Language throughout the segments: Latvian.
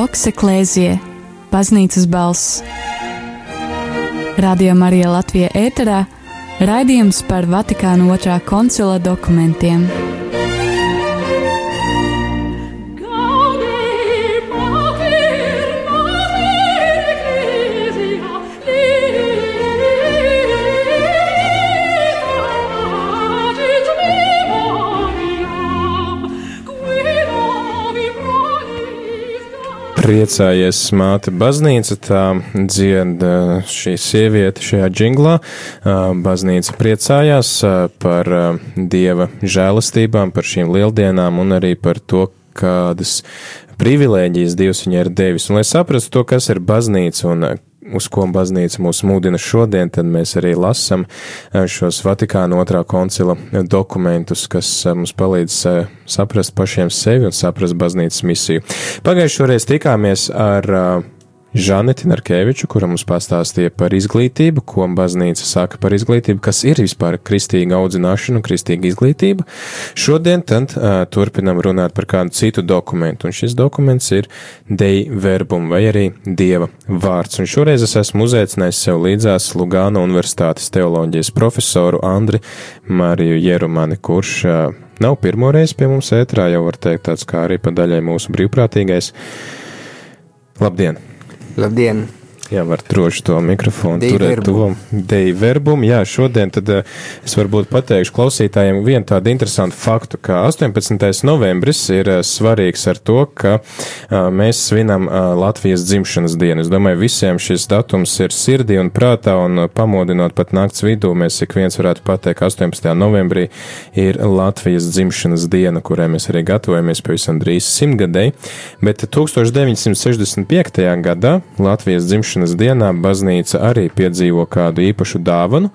Vox Eklēzie, Baznīcas balss. Radio Marija Latvija ēterā raidījums par Vatikāna otrā koncila dokumentiem. Priecājies māte baznīca, tā dzied šī sieviete šajā džinglā. Baznīca priecājās par dieva žēlastībām, par šīm lieldienām un arī par to, kādas privilēģijas Dievs viņai ir devis. Un, lai saprastu to, kas ir baznīca un uz ko baznīca mūs mudina šodien, tad mēs arī lasam eh, šos Vatikāna otrā koncila dokumentus, kas eh, mums palīdz eh, saprast pašiem sevi un saprast baznīcas misiju. Pagājušoreiz tikāmies ar Žaneti Narkeviču, kura mums pastāstīja par izglītību, ko baznīca saka par izglītību, kas ir vispār kristīga audzināšana un kristīga izglītība. Šodien tad uh, turpinam runāt par kādu citu dokumentu, un šis dokuments ir Dei verbum vai arī Dieva vārds. Un šoreiz es esmu uzaicinājis sev līdzās Lugāna Universitātes teoloģijas profesoru Andri Mariju Jerumani, kurš uh, nav pirmoreiz pie mums ētrā, jau var teikt tāds kā arī pa daļai mūsu brīvprātīgais. Labdien! Labdien! Jā, var droši to mikrofonu Dei turēt to deju verbumu. Jā, šodien tad uh, es varbūt pateikšu klausītājiem vienu tādu interesantu faktu, ka 18. novembris ir uh, svarīgs ar to, ka uh, mēs svinam Latvijas dzimšanas dienu. Es domāju, visiem šis datums ir sirdī un prātā un pamodinot pat nakts vidū, mēs ik viens varētu pateikt, ka 18. novembrī ir Latvijas dzimšanas diena, kurai mēs arī gatavojamies pavisam drīz simtgadēji, bet 1965. gadā Latvijas dzimšanas dzimšanas dienā baznīca arī piedzīvo kādu īpašu dāvanu,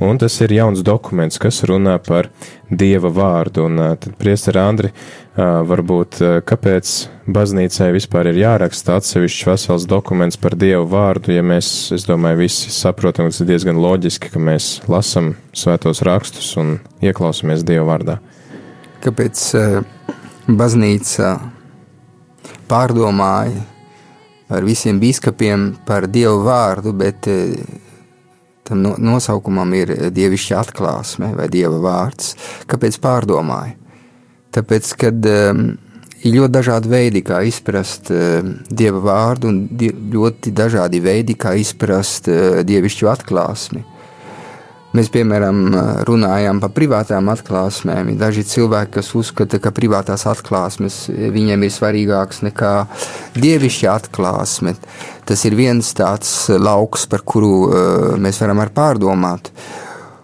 un tas ir jauns dokuments, kas runā par Dieva vārdu. Un tad, priester Andri, varbūt kāpēc baznīcai vispār ir jāraksta atsevišķs vesels dokuments par Dievu vārdu, ja mēs, es domāju, visi saprotam, tas ir diezgan loģiski, ka mēs lasam svētos rakstus un ieklausamies Dieva vārdā. Kāpēc baznīca pārdomāja ar visiem biskupiem par Dievu vārdu, bet eh, tam nosaukumam ir dievišķa atklāsme vai Dieva vārds. Kāpēc pārdomāju? Tāpēc, kad um, ir ļoti dažādi veidi, kā izprast uh, Dieva vārdu, un ļoti dažādi veidi, kā izprast uh, dievišķu atklāsmi. Mēs, piemēram, runājam par privātām atklāsmēm. Ir daži cilvēki, kas uzskata, ka privātās atklāsmes viņiem ir svarīgākas nekā dievišķa atklāsme. Tas ir viens tāds lauks, par kuru uh, mēs varam ar pārdomāt.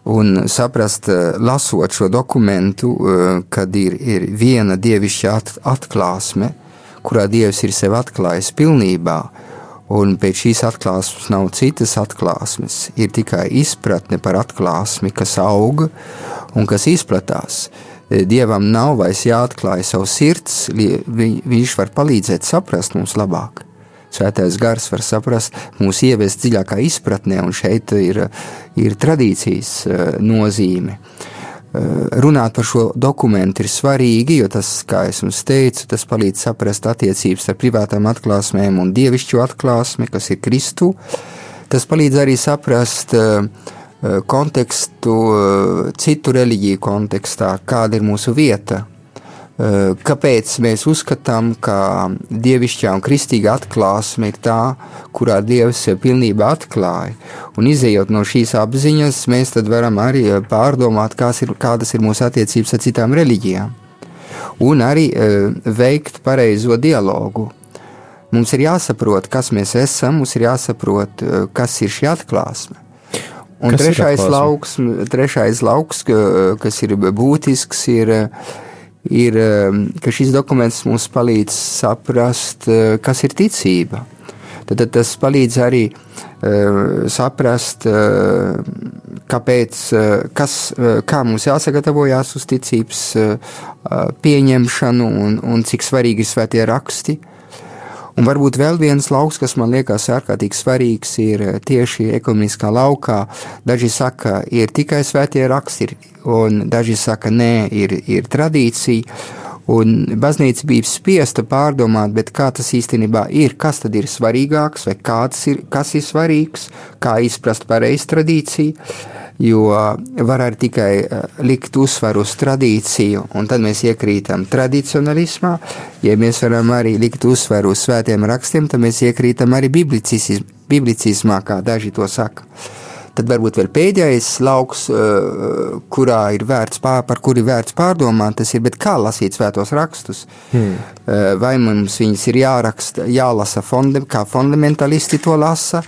Un saprast, uh, lasot šo dokumentu, uh, kad ir, ir viena dievišķa atklāsme, kurā Dievs ir sev atklājis pilnībā, Un pēc šīs atklāsmes nav citas atklāsmes, ir tikai izpratne par atklāsmi, kas aug un kas izplatās. Dievam nav vairs jāatklāj savu sirds, viņš var palīdzēt saprast mums labāk. Svētais gars var saprast, mūs ievest dziļākā izpratnē, un šeit ir, ir tradīcijas eh, nozīme. Uh, runāt par šo dokumentu ir svarīgi, jo tas, kā es jums teicu, tas palīdz saprast attiecības ar privātām atklāsmēm un dievišķo atklāsmi, kas ir Kristu. Tas palīdz arī saprast eh, eh, kontekstu, citu reliģiju kontekstā, kāda ir mūsu vieta Eh, kāpēc mēs uzskatām, ka dievišķā un kristīga atklāsme ir tā, kurā Dievs pilnībā atklāja. Un izējot no šīs apziņas, mēs varam arī eh, pārdomāt, ir, kādas ir mūsu attiecības ar citām reliģijām. Un arī uh, veikt pareizo dialogu. Mums ir jāsaprot, kas mēs esam, mums ir jāsaprot, kas ir šī atklāsme. Un kas trešais lauks, trešais lauks, kas ir būtisks, ir ir, ehm, ka šis dokuments mums palīdz saprast, eh, kas ir ticība. Tad, tad tas palīdz arī uh, saprast, uh, kāpēc, uh, kas, uh, kā mums jāsagatavojas uz ticības uh, pieņemšanu un, un cik svarīgi ir svētie raksti. Uh, Un varbūt vēl viens lauks, kas man liekas ārkārtīgi svarīgs, ir eh, tieši ekonomiskā laukā. Daži saka, ir tikai svētie raksti, un daži saka, nē, ir, ir tradīcija. Un baznīca bija spiesta pārdomāt, kā tas īstenībā ir, kas tad ir svarīgāks, vai ir, kas ir svarīgs, kā izprast pareizu tradīciju. Jo var arī tikai eh, likt uzsvaru uz tradīciju, un tad mēs iekrītam tradicionalismā. Ja mēs varam arī likt uzsvaru uz svētiem rakstiem, tad mēs iekrītam arī biblicismā, kā daži to saka. Tad varbūt vēl pēdējais lauks, eh, kurā ir vērts pār, par kuri vērts pārdomāt, tas ir, kā lasīt svētos rakstus. Hmm. Eh, vai mums viņus ir jāraksta, jālasa, fonde, kā fundamentalisti to lasa,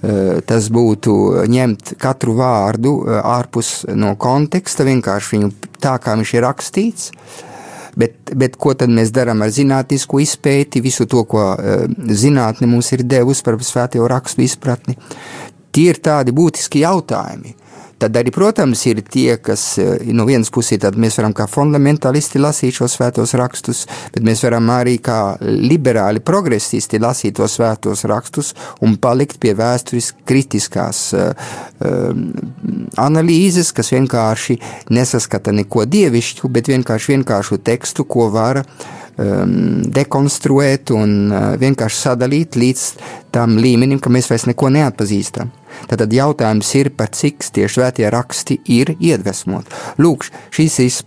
tas būtu ņemt katru vārdu ārpus no konteksta, vienkārši viņu tā, kā viņš ir rakstīts. Bet, bet ko tad mēs darām ar zinātnisku izpēti, visu to, ko zinātne mums ir devusi par svēto rakstu izpratni? Tie ir tādi būtiski jautājumi. Tad arī, protams, ir tie, kas eh, no vienas puses mēs varam kā fundamentalisti lasīt šos svētos rakstus, bet mēs varam arī kā liberāli progresisti lasīt tos svētos rakstus un palikt pie vēstures kritiskās uh, analīzes, kas vienkārši nesaskata neko dievišķu, bet vienkārši vienkāršu tekstu, ko var uh, um, dekonstruēt un uh, vienkārši sadalīt līdz tam līmenim, ka mēs vairs neko neatpazīstam. Tad jautājums ir, par cik tie svētie raksti ir iedvesmoti. Lūk, šis ir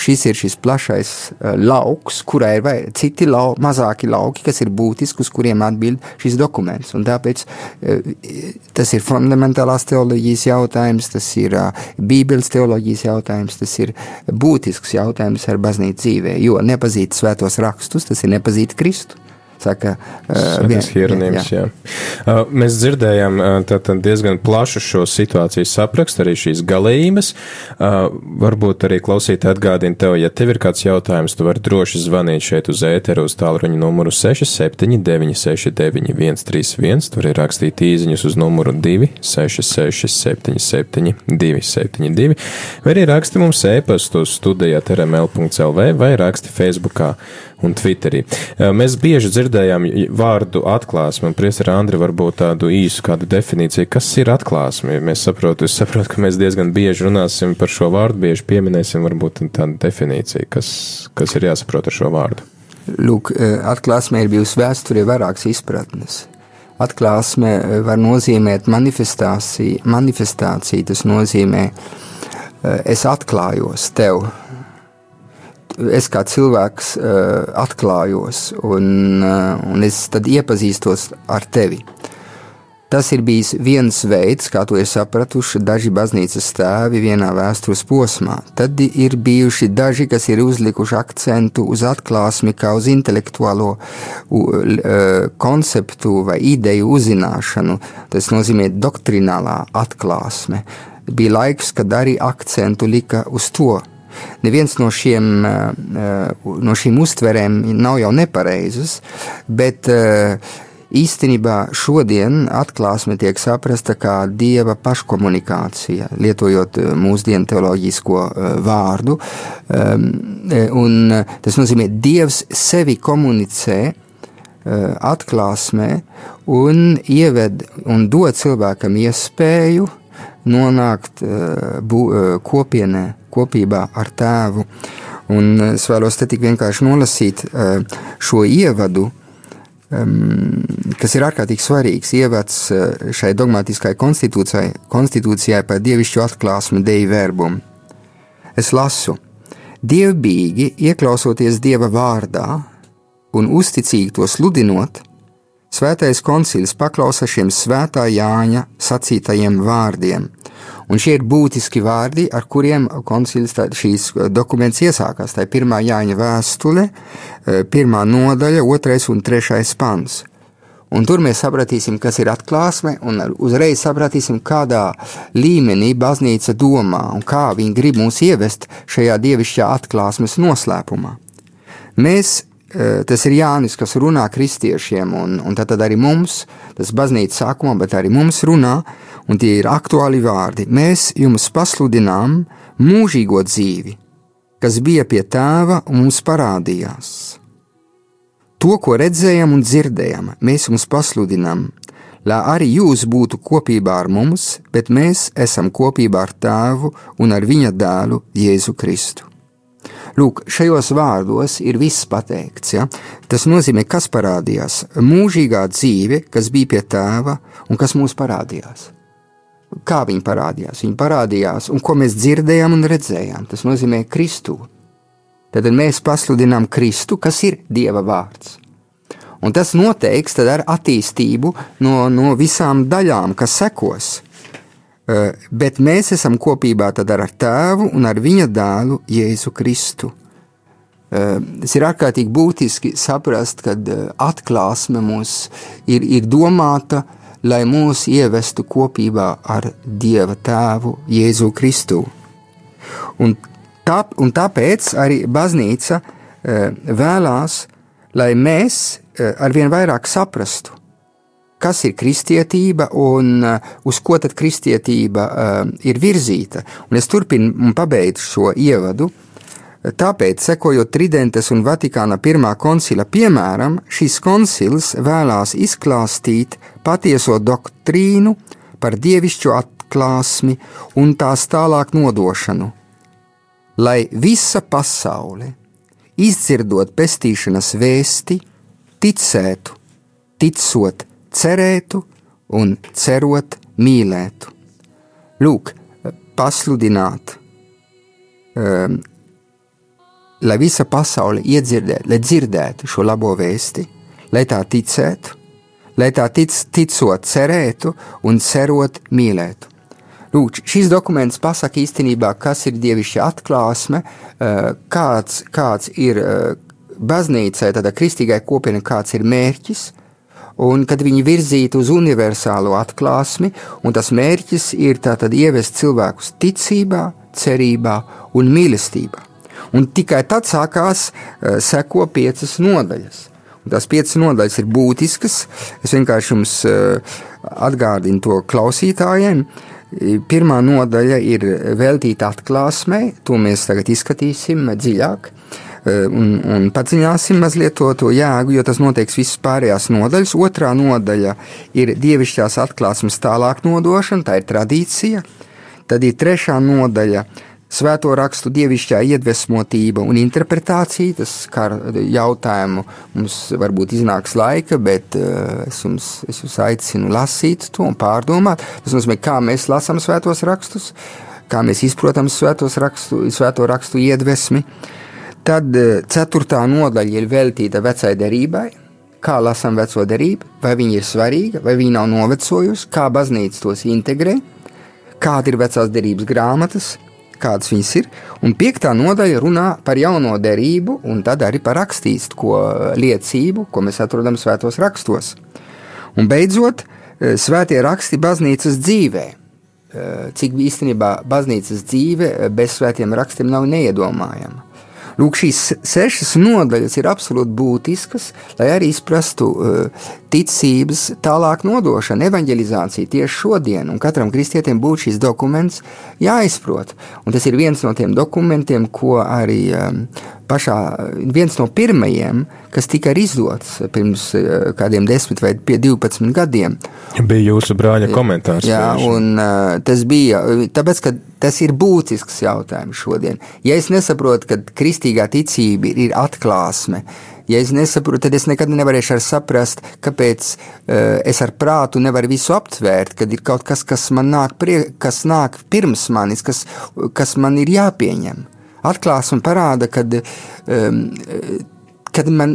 šis ir šis plašais uh, lauks, kurā ir vai, citi lau, mazāki lauki, kas ir būtiski, uz kuriem atbild šis dokuments. Un tāpēc uh, tas ir fundamentālās teoloģijas jautājums, tas ir uh, Bībeles teoloģijas jautājums, tas ir būtisks jautājums ar baznīcu dzīvē, jo nepazīt svētos rakstus, tas ir nepazīt Kristu saka uh, Hieronīms. Jā. Jā. Uh, mēs dzirdējām tātad diezgan plašu šo situāciju saprakstu, arī šīs galējības. Varbūt arī klausīt atgādina tev, ja tev ir kāds jautājums, tu vari droši zvanīt šeit uz ēteru uz tālruņa numuru 679 691 31, tur ir rakstīt īziņus uz numuru 266 77 272, vai arī raksti mums ēpastu uz studijāt rml.lv vai raksti Facebookā un Twitterī. Mēs bieži dzirdējām vārdu atklāsme, un priesara Andri varbūt tādu īsu kādu definīciju, kas ir atklāsme. Mēs saprotu, es saprotu, ka mēs diezgan bieži runāsim par šo vārdu, bieži pieminēsim varbūt tādu definīciju, kas, kas ir jāsaprot ar šo vārdu. Lūk, atklāsme ir bijusi vēsturē vairākas izpratnes. Atklāsme var nozīmēt manifestāciju, manifestāciju tas nozīmē, es atklājos tev, es kā cilvēks uh, atklājos un, uh, un es tad iepazīstos ar tevi. Tas ir bijis viens veids, kā to ir sapratuši daži baznīcas tēvi vienā vēstures posmā. Tad ir bijuši daži, kas ir uzlikuši akcentu uz atklāsmi kā uz intelektuālo uh, konceptu vai ideju uzzināšanu. Tas nozīmē doktrinālā atklāsme. Bija laiks, kad arī akcentu lika uz to Neviens no, šiem, eh, eh, no šīm uztverēm nav jau nepareizas, bet eh, īstenībā šodien atklāsme tiek saprasta kā dieva paškomunikācija, lietojot mūsdienu teoloģisko vārdu. Ehm, un tas nozīmē, ka dievs sevi komunicē atklāsmē un ieved un dod cilvēkam iespēju nonākt bū, kopienē kopībā ar tēvu. Un es vēlos te tik vienkārši nolasīt eh, šo ievadu, kas ir ārkārtīgi svarīgs ievads eh, šai dogmatiskai konstitūcijai, konstitūcijai par dievišķu atklāsmi Dei verbum. Es lasu, dievbijīgi ieklausoties Dieva vārdā un uzticīgi to sludinot, Svētais koncils paklausa šiem svētā Jāņa sacītajiem vārdiem, Un šie ir būtiski vārdi, ar kuriem koncils šīs uh, dokuments iesākās. Tā ir pirmā Jāņa vēstule, uh, pirmā nodaļa, otrais un trešais pants. Un tur mēs sapratīsim, kas ir atklāsme, un uzreiz sapratīsim, kādā līmenī baznīca domā un kā viņi grib mūs ievest šajā dievišķā atklāsmes noslēpumā. Mēs Tas ir Jānis, kas runā kristiešiem, un, un tad arī mums, tas baznīca sākumā, bet arī mums runā, un tie ir aktuāli vārdi. Mēs jums pasludinām mūžīgo dzīvi, kas bija pie tēva un mums parādījās. To, ko redzējām un dzirdējām, mēs jums pasludinām, lai arī jūs būtu kopībā ar mums, bet mēs esam kopībā ar tēvu un ar viņa dēlu Jēzu Kristu. Lūk, šajos vārdos ir viss pateikts. Ja? Tas nozīmē, kas parādījās. Mūžīgā dzīve, kas bija pie tēva un kas mums parādījās. Kā viņi parādījās? Viņi parādījās, un ko mēs dzirdējām un redzējām. Tas nozīmē Kristu. Tad mēs pasludinām Kristu, kas ir Dieva vārds. Un tas noteiks ar attīstību no, no visām daļām, kas sekos. Eh, bet mēs esam kopībā ar tēvu un ar viņa dēlu Jēzu Kristu. Eh, tas ir ārkārtīgi būtiski saprast, ka eh, atklāsme mums ir, ir domāta, lai mūs ievestu kopībā ar Dieva tēvu Jēzu Kristu. Un, tā, un tāpēc arī baznīca vēlās, lai mēs arvien vairāk saprastu, kas ir kristietība un uh, uz ko tad kristietība uh, ir virzīta. Un es turpinu un pabeigšu šo ievadu. Tāpēc, sekojot Tridentes un Vatikāna pirmā koncila piemēram, šis koncils vēlās izklāstīt patieso doktrīnu par dievišķo atklāsmi un tās tālāk nodošanu, lai visa pasaule, izdzirdot pestīšanas vēsti, ticētu, ticot cerētu un cerot mīlētu. Lūk, pasludināt, um, lai visa pasaule iedzirdētu, lai dzirdētu šo labo vēsti, lai tā ticētu, lai tā tic, ticot, cerētu un cerot mīlētu. Lūk, šis dokuments pasaka īstenībā, kas ir dievišķa atklāsme, uh, kāds, kāds ir uh, baznīcai, tāda kristīgai kopienai, kāds ir mērķis, un kad viņi virzītu uz universālo atklāsmi, un tas mērķis ir tātad ievest cilvēkus ticībā, cerībā un mīlestībā. Un tikai tad sākās uh, seko piecas nodaļas. Un tās piecas nodaļas ir būtiskas. Es vienkārši jums uh, atgādinu to klausītājiem. Pirmā nodaļa ir veltīta atklāsmei, to mēs tagad izskatīsim dziļāk. Uh, un, un padziļināsim mazliet to, to jēgu, jo tas noteiks visas pārējās nodaļas. Otrā nodaļa ir dievišķās atklāsmes tālāk nodošana, tā ir tradīcija. Tad ir trešā nodaļa svēto rakstu dievišķā iedvesmotība un interpretācija. Tas kā jautājumu mums varbūt iznāks laika, bet uh, es, jums, es jums aicinu lasīt to un pārdomāt. Tas nozīmē, kā mēs lasām svētos rakstus, kā mēs izprotam svētos rakstu, svēto rakstu iedvesmi. Uh, Tad eh, ceturtā nodaļa ir veltīta vecai derībai, kā lasām veco derību, vai viņa ir svarīga, vai viņa nav novecojusi, kā baznīca tos integrē, kāda ir vecās derības grāmatas, kādas viņas ir. Un piektā nodaļa runā par jauno derību, un tad arī par rakstīstu liecību, ko mēs atrodam svētos rakstos. Un beidzot, eh, svētie raksti baznīcas dzīvē. Eh, cik īstenībā baznīcas dzīve bez svētiem rakstiem nav neiedomājama. Lūk, šīs sešas nodaļas ir absolūti būtiskas, lai arī izprastu uh, ticības tālāk nodošanu, evanģelizāciju tieši šodien. Un katram kristietim būtu šis dokuments jāizprot. Un tas ir viens no tiem dokumentiem, ko arī um, pašā viens no pirmajiem, kas tika izdots pirms uh, kādiem 10 vai 12 gadiem. Bija jūsu brāļa komentārs. Jā, un uh, tas bija tāpēc, ka tas ir būtisks jautājums šodien. Ja es nesaprotu, ka kristīgā ticība ir, ir atklāsme, Ja es nesaprotu, tad es nekad nevarēšu saprast, kāpēc uh, es ar prātu nevaru visu aptvērt, kad ir kaut kas, kas man nāk, prie, kas nāk pirms manis, kas, kas man ir jāpieņem. Atklāsme parāda, kad, um, kad, man,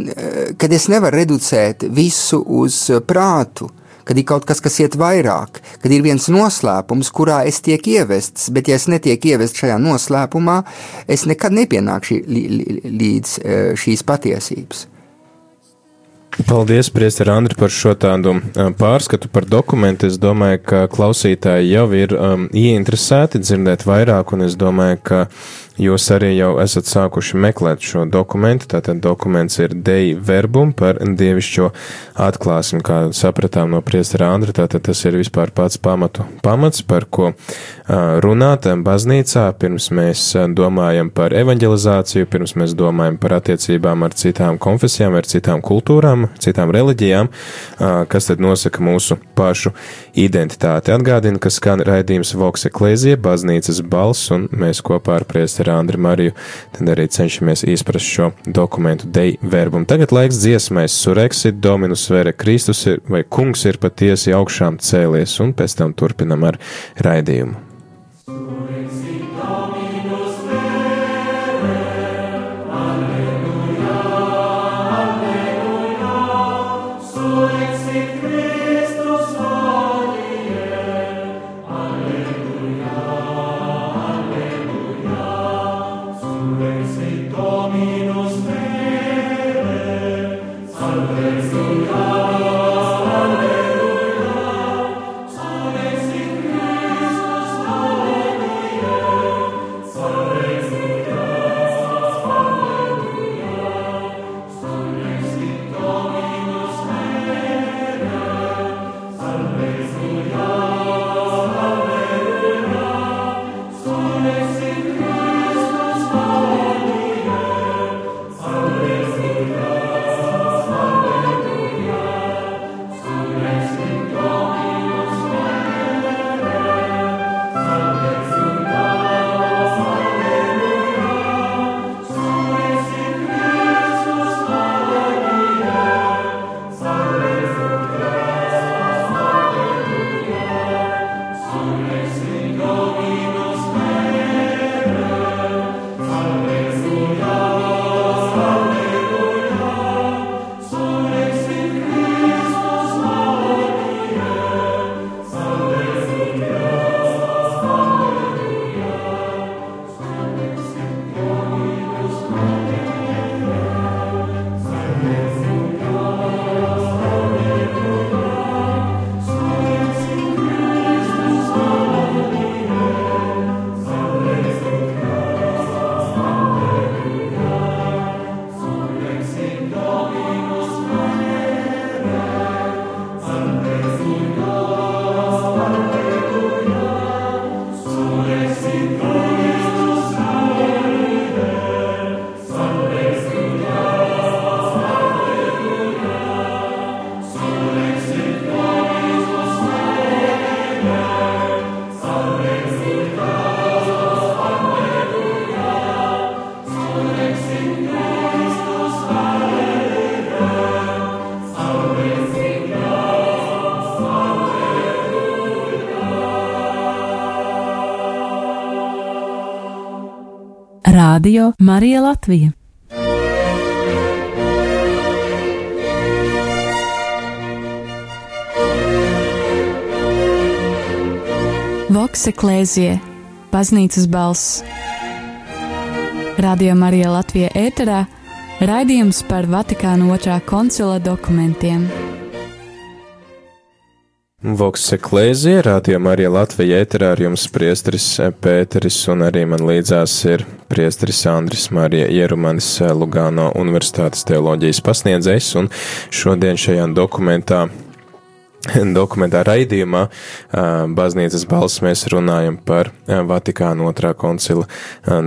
kad es nevaru reducēt visu uz prātu, kad ir kaut kas, kas iet vairāk, kad ir viens noslēpums, kurā es tiek ievests, bet ja es netiek ievests šajā noslēpumā, es nekad nepienākšu līdz e, šīs patiesības. Paldies, Priester Andri, par šo tādu e, pārskatu par dokumentu. Es domāju, ka klausītāji jau ir um, ieinteresēti dzirdēt vairāk, un es domāju, ka Jūs arī jau esat sākuši meklēt šo dokumentu. Tātad dokuments ir Dei verbum par dievišķo atklāsmi, kā sapratām no priestera Andra. Tātad tas ir vispār pats pamatu pamats, par ko runāt baznīcā, pirms mēs domājam par evanģelizāciju, pirms mēs domājam par attiecībām ar citām konfesijām, ar citām kultūrām, citām reliģijām, kas tad nosaka mūsu pašu identitāti. Atgādina, ka skan raidījums Voks Eklēzija, baznīcas balss, un mēs kopā ar priesteri ar Andriu Mariju, tad arī cenšamies izprast šo dokumentu dei verbumu. Tagad laiks dziesmais sureksit, Dominus vere Kristus ir, vai kungs ir patiesi augšām cēlies, un pēc tam turpinam ar raidījumu. Radio Marija Latvija. Vokse Klēzie, Baznīcas balss. Radio Marija Latvija ēterā raidījums par Vatikāna otrā koncila dokumentiem. Voks Eklēzija, rādījumā arī Latvija ēterā ar jums priestris Pēteris un arī man līdzās ir priestris Andris Marija Jerumanis Lugāno Universitātes teoloģijas pasniedzējs. Un šodien šajā dokumentā dokumentā raidījumā Baznīcas balss mēs runājam par Vatikāna otrā koncila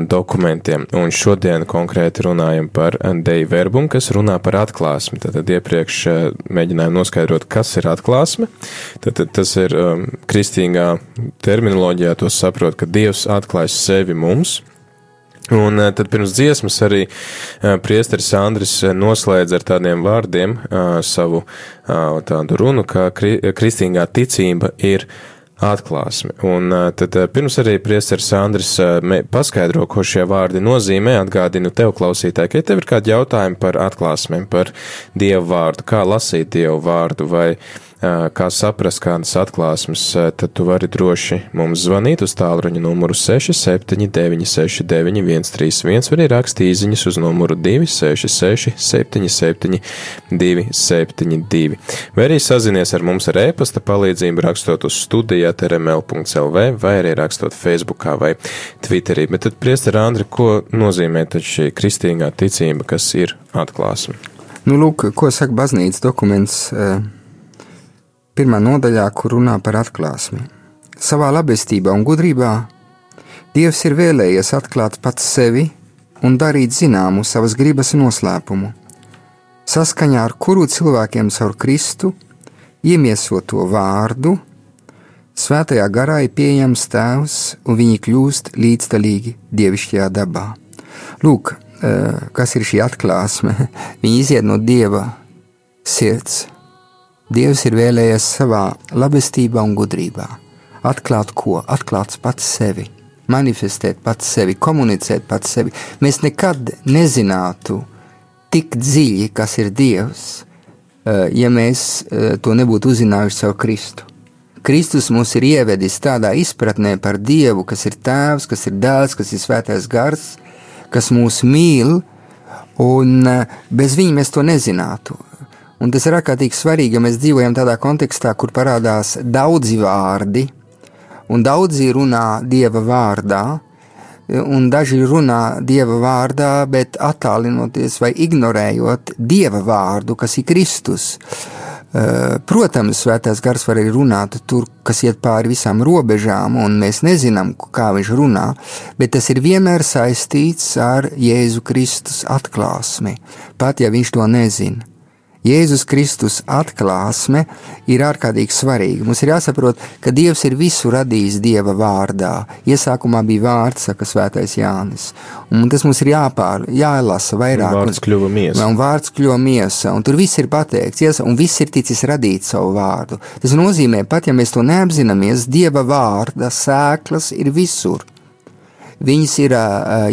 dokumentiem. Un šodien konkrēti runājam par Dei verbumu, kas runā par atklāsmi. Tad, iepriekš mēģinājām noskaidrot, kas ir atklāsme. Tad tas ir kristīgā terminoloģijā, to saprot, ka Dievs atklājas sevi mums Un eh, tad pirms dziesmas arī eh, priesteris Andris eh, noslēdz ar tādiem vārdiem savu tādu runu, ka kristīgā ticība ir atklāsme. Un tad pirms arī priesteris Andris paskaidro, ko šie vārdi nozīmē, atgādinu tev klausītāji, ka ja tev ir kādi jautājumi par atklāsmēm, par Dievu vārdu, kā lasīt Dievu vārdu vai kā saprast kādas atklāsmes, tad tu vari droši mums zvanīt uz tālruņa numuru 679, 691, 131, vai rakstīt īsiņas uz numuru 266, 77, 272. Vai arī sazinies ar mums ar e-pasta palīdzību, rakstot uz studijāt rml.clv, vai arī rakstot Facebookā vai Twitterī. Bet tad, priester Andri, ko nozīmē šī kristīgā ticība, kas ir atklāsme? Nu, lūk, ko saka baznīcas dokuments. Uh pirmā nodaļā, kur runā par atklāsmi. Savā labestībā un gudrībā Dievs ir vēlējies atklāt pats sevi un darīt zināmu savas gribas noslēpumu, saskaņā ar kuru cilvēkiem caur Kristu iemiesoto vārdu Svētajā garā ir pieejams tēvs, un viņi kļūst līdzdalīgi dievišķajā dabā. Lūk, eh, kas ir šī atklāsme. Viņi iziet no dieva sirds. Dievs ir vēlējies savā labestībā un gudrībā atklāt ko? Atklāt pats sevi, manifestēt pats sevi, komunicēt pats sevi. Mēs nekad nezinātu tik dziļi, kas ir Dievs, eh, ja mēs eh, to nebūtu uzzinājuši caur Kristu. Kristus mūs ir ievedis tādā izpratnē par Dievu, kas ir Tēvs, kas ir Dēls, kas ir Svētais Gars, kas mūs mīl, un eh, bez viņa mēs to nezinātu. Un tas ir ārkārtīgi svarīgi, ja mēs dzīvojam tādā kontekstā, kur parādās daudzi vārdi, un daudzi runā Dieva vārdā, un daži runā Dieva vārdā, bet attālinoties vai ignorējot Dieva vārdu, kas ir Kristus. Eh, protams, svētās gars var arī runāt tur, kas iet pāri visām robežām, un mēs nezinām, kā viņš runā, bet tas ir vienmēr saistīts ar Jēzu Kristus atklāsmi, pat ja viņš to nezina. Jēzus Kristus atklāsme ir ārkārtīgi svarīga. Mums ir jāsaprot, ka Dievs ir visu radījis Dieva vārdā. Iesākumā bija vārds, saka Svētais Jānis. Un tas mums ir jāpār, jālasa vairāk. Un vārds kļuva miesa. Un vārds kļuva miesa, un tur viss ir pateikts, iesa, un viss ir ticis radīt savu vārdu. Tas nozīmē, pat ja mēs to neapzināmies, Dieva vārda sēklas ir visur. Viņas ir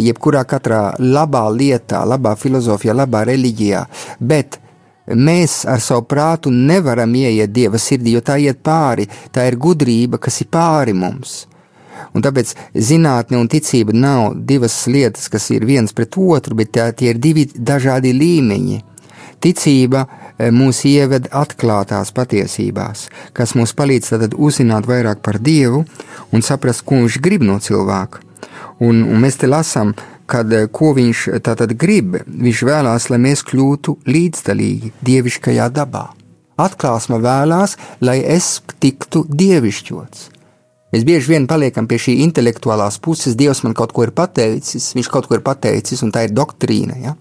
jebkurā katrā labā lietā, labā filozofijā, labā reliģijā, bet Mēs ar savu prātu nevaram ieiet Dieva sirdī, jo tā iet pāri, tā ir gudrība, kas ir pāri mums. Un tāpēc zinātne un ticība nav divas lietas, kas ir viens pret otru, bet tā, tie ir divi dažādi līmeņi. Ticība e, mūs ieved atklātās patiesībās, kas mums palīdz tad uzzināt vairāk par Dievu un saprast, ko Viņš grib no cilvēka. Un, un mēs te lasām, kad eh, ko viņš tātad grib, viņš vēlās, lai mēs kļūtu līdzdalīgi dievišķajā dabā. Atklāsme vēlās, lai es tiktu dievišķots. Mēs bieži vien paliekam pie šī intelektuālās puses, Dievs man kaut ko ir pateicis, Viņš kaut ko ir pateicis, un tā ir doktrīna. Ja?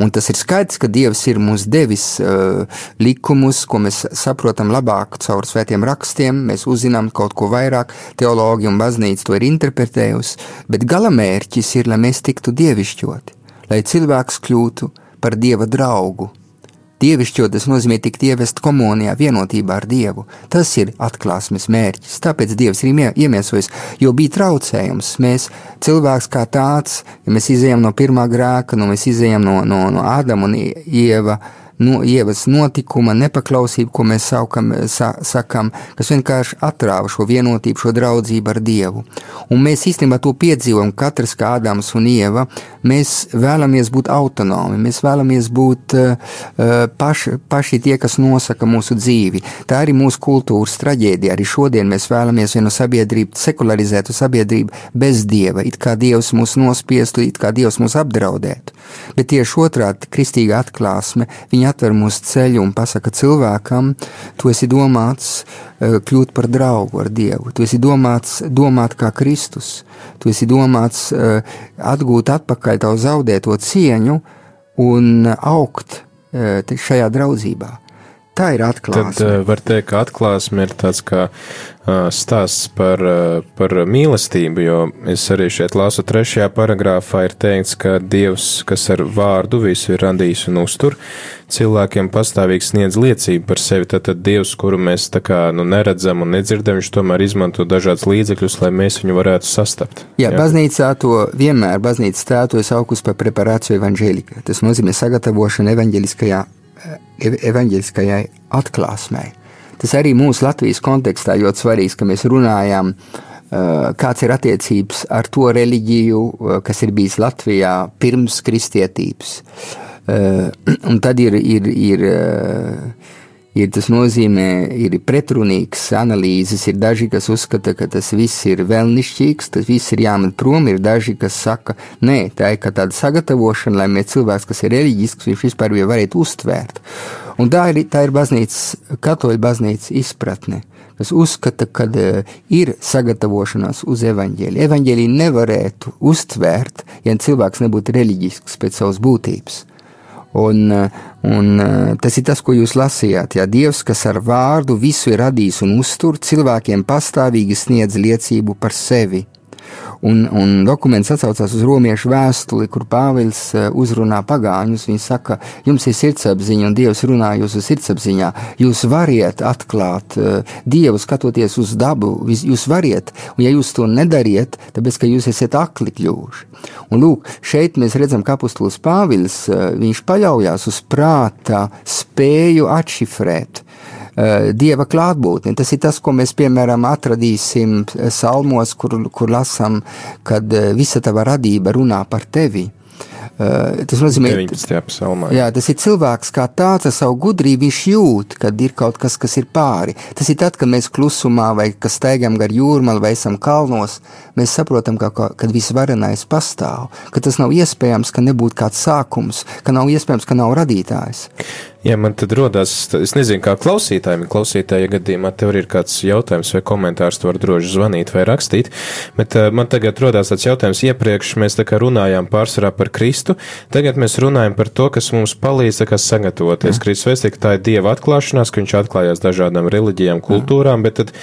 Un tas ir skaidrs, ka Dievs ir mums devis uh, likumus, ko mēs saprotam labāk caur svētiem rakstiem, mēs uzzinām kaut ko vairāk, teologi un baznīca to ir interpretējusi, bet galamērķis ir, lai mēs tiktu dievišķoti, lai cilvēks kļūtu par Dieva draugu, Dievišķot tas nozīmē tikt ievest komunijā, vienotībā ar Dievu. Tas ir atklāsmes mērķis. Tāpēc Dievs ir iemiesojas, jo bija traucējums. Mēs, cilvēks kā tāds, ja mēs izējām no pirmā grēka, no mēs izējām no, no, no Ādama un Ieva no, ievas notikuma, nepaklausība, ko mēs saukam, sa, sakam, kas vienkārši atrāva šo vienotību, šo draudzību ar Dievu. Un mēs īstenībā to piedzīvojam, katrs kā Ādams un Ieva, mēs vēlamies būt autonomi, mēs vēlamies būt uh, paši, paši tie, kas nosaka mūsu dzīvi. Tā arī mūsu kultūras traģēdija. Arī šodien mēs vēlamies vienu sabiedrību, sekularizētu sabiedrību bez Dieva, it kā Dievs mūs nospiestu, it kā Dievs mūs apdraudētu. Bet tieši otrādi kristīga atklāsme, viņa atver mūsu ceļu un pasaka cilvēkam, tu esi domāts eh, kļūt par draugu ar Dievu, tu esi domāts domāt kā Kristus, tu esi domāts eh, atgūt atpakaļ tavu zaudēto cieņu un augt eh, šajā draudzībā. Tā ir atklāsme. Tad var teikt, ka atklāsme ir tāds kā stāsts par, par mīlestību, jo es arī šeit lasu trešajā paragrāfā ir teikts, ka Dievs, kas ar vārdu visu ir radījis un uztur, cilvēkiem pastāvīgi sniedz liecību par sevi. Tad, tad Dievs, kuru mēs tā kā nu, neredzam un nedzirdam, viņš tomēr izmanto dažādas līdzekļus, lai mēs viņu varētu sastapt. Jā, Jā. baznīcā to vienmēr, baznīcas tēto es augus par preparāciju evaņģēlika. Tas nozīmē sagatavošanu evaņģēliskajā evaņģēliskajai atklāsmei. Tas arī mūsu Latvijas kontekstā ļoti svarīgs, ka mēs runājam, kāds ir attiecības ar to reliģiju, kas ir bijis Latvijā pirms kristietības. Un tad ir, ir, ir ir tas nozīmē, ir pretrunīgs analīzes, ir daži, kas uzskata, ka tas viss ir vēlnišķīgs, tas viss ir jāmet prom, ir daži, kas saka, nē, tā ir kā tāda sagatavošana, lai mēs cilvēks, kas ir reliģisks, viņš vispār jau varētu uztvērt. Un tā ir, tā ir baznīcas, katoļu baznīcas izpratne, kas uzskata, ka uh, ir sagatavošanās uz evaņģēliju. Evaņģēliju nevarētu uztvērt, ja cilvēks nebūtu reliģisks pēc savas būtības. Un, un tas ir tas, ko jūs lasījāt. Jā, Dievs, kas ar vārdu visu ir radījis un uztur, cilvēkiem pastāvīgi sniedz liecību par sevi. Un, un dokuments atsaucās uz romiešu vēstuli, kur Pāvils eh, uzrunā pagāņus. Viņš saka, jums ir sirdsapziņa, un Dievs runā jūsu sirdsapziņā. Jūs variet atklāt uh, Dievu, skatoties uz dabu, jūs variet, un ja jūs to nedariet, tāpēc, ka jūs esat akli kļuvuši. Un lūk, šeit mēs redzam, ka apustulis Pāvils, uh, viņš paļaujās uz prāta spēju atšifrēt Eh, dieva klātbūtni. Tas ir tas, ko mēs piemēram atradīsim salmos, kur, kur lasām, kad eh, visa tava radība runā par tevi. Uh, tas nozīmē, ka tas ir cilvēks kā tāds ar savu gudrību. Viņš jūt, kad ir kaut kas, kas ir pāri. Tas ir tad, kad mēs klusumā vai kas steigam gar jūrmālu vai esam kalnos. Mēs saprotam, ka, ka visvarenais pastāv, ka tas nav iespējams, ka nebūtu kāds sākums, ka nav iespējams, ka nav radītājs. Jā, man tad rodas, es nezinu, kā klausītājiem, klausītāja gadījumā tev ir kāds jautājums vai komentārs, tu vari droši zvanīt vai rakstīt, bet uh, man tagad rodas tāds jautājums, iepriekš mēs tā kā runājām pārsvarā par Kristu, tagad mēs runājam par to, kas mums palīdz tā kā sagatavoties. Kristus vēstīja, ka tā ir Dieva atklāšanās, ka viņš atklājās dažādām reliģijām, kultūrām, bet tad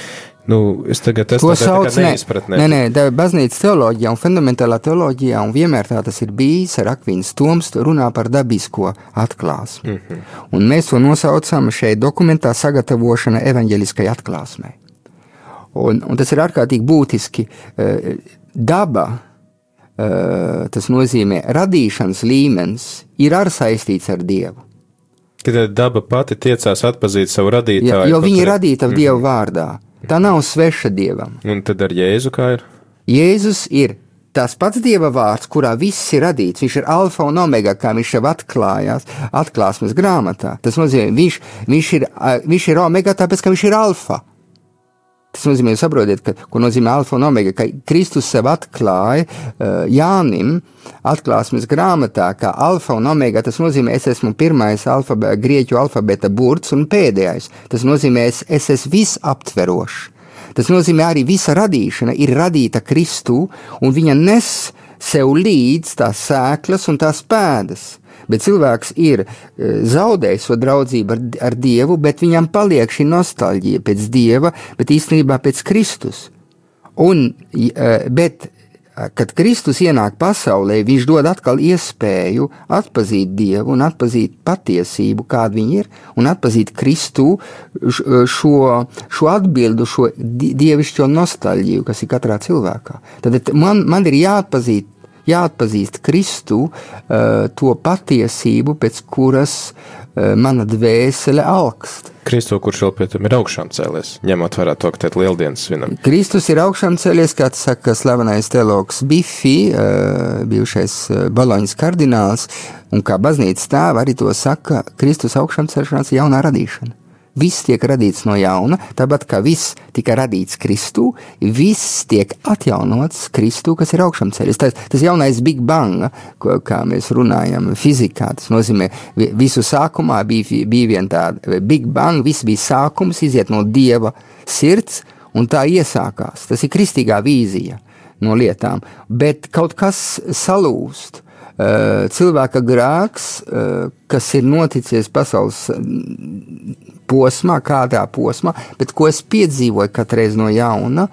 Nu, es tagad esmu tāds neizpratnē. Nē, nē, nē baznīcas teoloģijā un fundamentālā teoloģijā, un vienmēr tā tas ir bijis, ar akvīnas toms runā par dabisko atklāsmi. Mm -hmm. Un mēs to nosaucam šeit dokumentā sagatavošana evaņģeliskai atklāsmei. Un, un tas ir ārkārtīgi būtiski. Eh, daba, tas nozīmē radīšanas līmenis, ir ar saistīts ar Dievu. Kad daba pati tiecās atpazīt savu radītāju. Ja, jo viņa ir radīta mm -hmm. Dieva vārdā. Tā nav sveša dievam. Un tad ar Jēzu kā ir? Jēzus ir tas pats dieva vārds, kurā viss ir radīts. Viņš ir alfa un omega, kā viņš jau atklājās atklāsmes grāmatā. Tas nozīmē, viņš, viņš, ir, viņš ir omega, tāpēc ka viņš ir alfa. Tas nozīmē, saprotiet, ka, ko nozīmē alfa un omega, ka Kristus sev atklāja uh, Jānim atklāsmes grāmatā, kā alfa un omega. Tas nozīmē, es esmu pirmais alfabē, grieķu alfabēta burts un pēdējais. Tas nozīmē, es, es esmu visaptverošs. Tas nozīmē, arī visa radīšana ir radīta Kristū, un viņa nes sev līdz tās sēklas un tās pēdas bet cilvēks ir e, zaudējis šo draudzību ar, ar Dievu, bet viņam paliek šī nostalģija pēc Dieva, bet īstenībā pēc Kristus. Un, e, bet, kad Kristus ienāk pasaulē, viņš dod atkal iespēju atpazīt Dievu un atpazīt patiesību, kāda viņa ir, un atpazīt Kristu šo, šo atbildu, šo dievišķo nostalģiju, kas ir katrā cilvēkā. Tad man, man ir jāatpazīst jāatpazīst Kristu, uh, to patiesību, pēc kuras uh, mana dvēsele augst. Kristu, kurš vēl pie tam ir augšām cēlies, ņemot vērā to, ka te ir lieldienas svinam. Kristus ir augšām cēlies, kā saka slavenais teologs Bifi, uh, bijušais Baloņas kardināls, un kā baznīcas tēva arī to saka, Kristus augšām celšanās jaunā radīšana. Viss tiek radīts no jauna, tāpat kā viss tika radīts Kristū, viss tiek atjaunots Kristū, kas ir augšām ceļš. Tas, tas jaunais Big Bang, ko, kā mēs runājam fizikā, tas nozīmē, visu sākumā bija, bija vien tāda Big Bang, viss bija sākums, iziet no Dieva sirds, un tā iesākās. Tas ir kristīgā vīzija no lietām, bet kaut kas salūst cilvēka grēks, eh, kas ir noticis pasaules mm, posmā, kādā posmā, bet ko es piedzīvoju katreiz no jauna,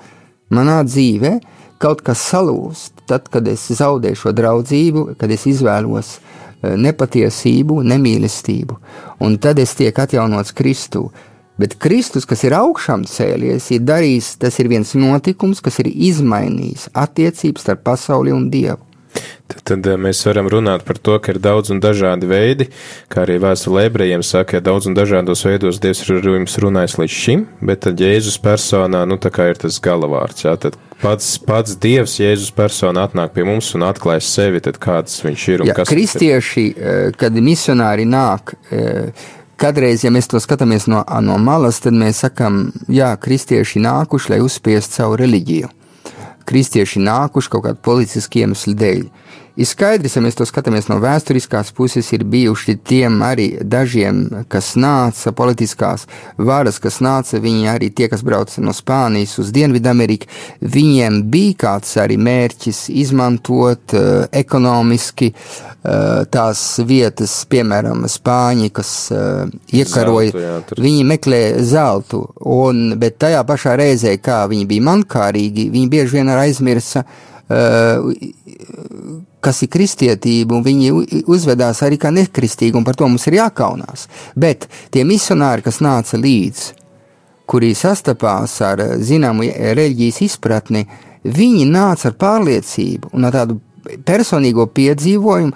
manā dzīvē, kaut kas salūst. Tad, kad es zaudēju šo draudzību, kad es izvēlos eh, nepatiesību, nemīlestību, un tad es tiek atjaunots Kristū. Bet Kristus, kas ir augšām cēlies, ir darījis, tas ir viens notikums, kas ir izmainījis attiecības starp pasauli un Dievu. Tad, eh, mēs varam runāt par to, ka ir daudz un dažādi veidi, kā arī vēstule ebrejiem saka, ka daudz un dažādos veidos Dievs ir ar jums runājis līdz šim, bet tad Jēzus personā, nu tā kā ir tas galavārds, jā, tad pats, pats Dievs Jēzus persona atnāk pie mums un atklājas sevi, tad kāds viņš ir un jā, kas kristieši, eh, kad misionāri nāk, eh, Kadreiz, ja mēs to skatāmies no, no malas, tad mēs sakām, jā, kristieši nākuši, lai uzspiest savu reliģiju kristieši nākuši kaut kādu politisku iemeslu dēļ. Ir skaidrs, ja mēs to skatāmies no vēsturiskās puses, ir bijuši tiem arī dažiem, kas nāca, politiskās varas, kas nāca, viņi arī tie, kas brauca no Spānijas uz Dienvidameriku, viņiem bija kāds arī mērķis izmantot uh, ekonomiski uh, tās vietas, piemēram, Spāņi, kas uh, iekaroja, zeltu, jā, tur. viņi meklē zeltu, un, bet tajā pašā reizē, kā viņi bija mankārīgi, viņi bieži vien aizmirsa uh, kas ir kristietība, un viņi uzvedās arī kā nekristīgi, un par to mums ir jākaunās. Bet tie misionāri, kas nāca līdzi, kuri sastapās ar zināmu reliģijas izpratni, viņi nāca ar pārliecību un ar tādu personīgo piedzīvojumu,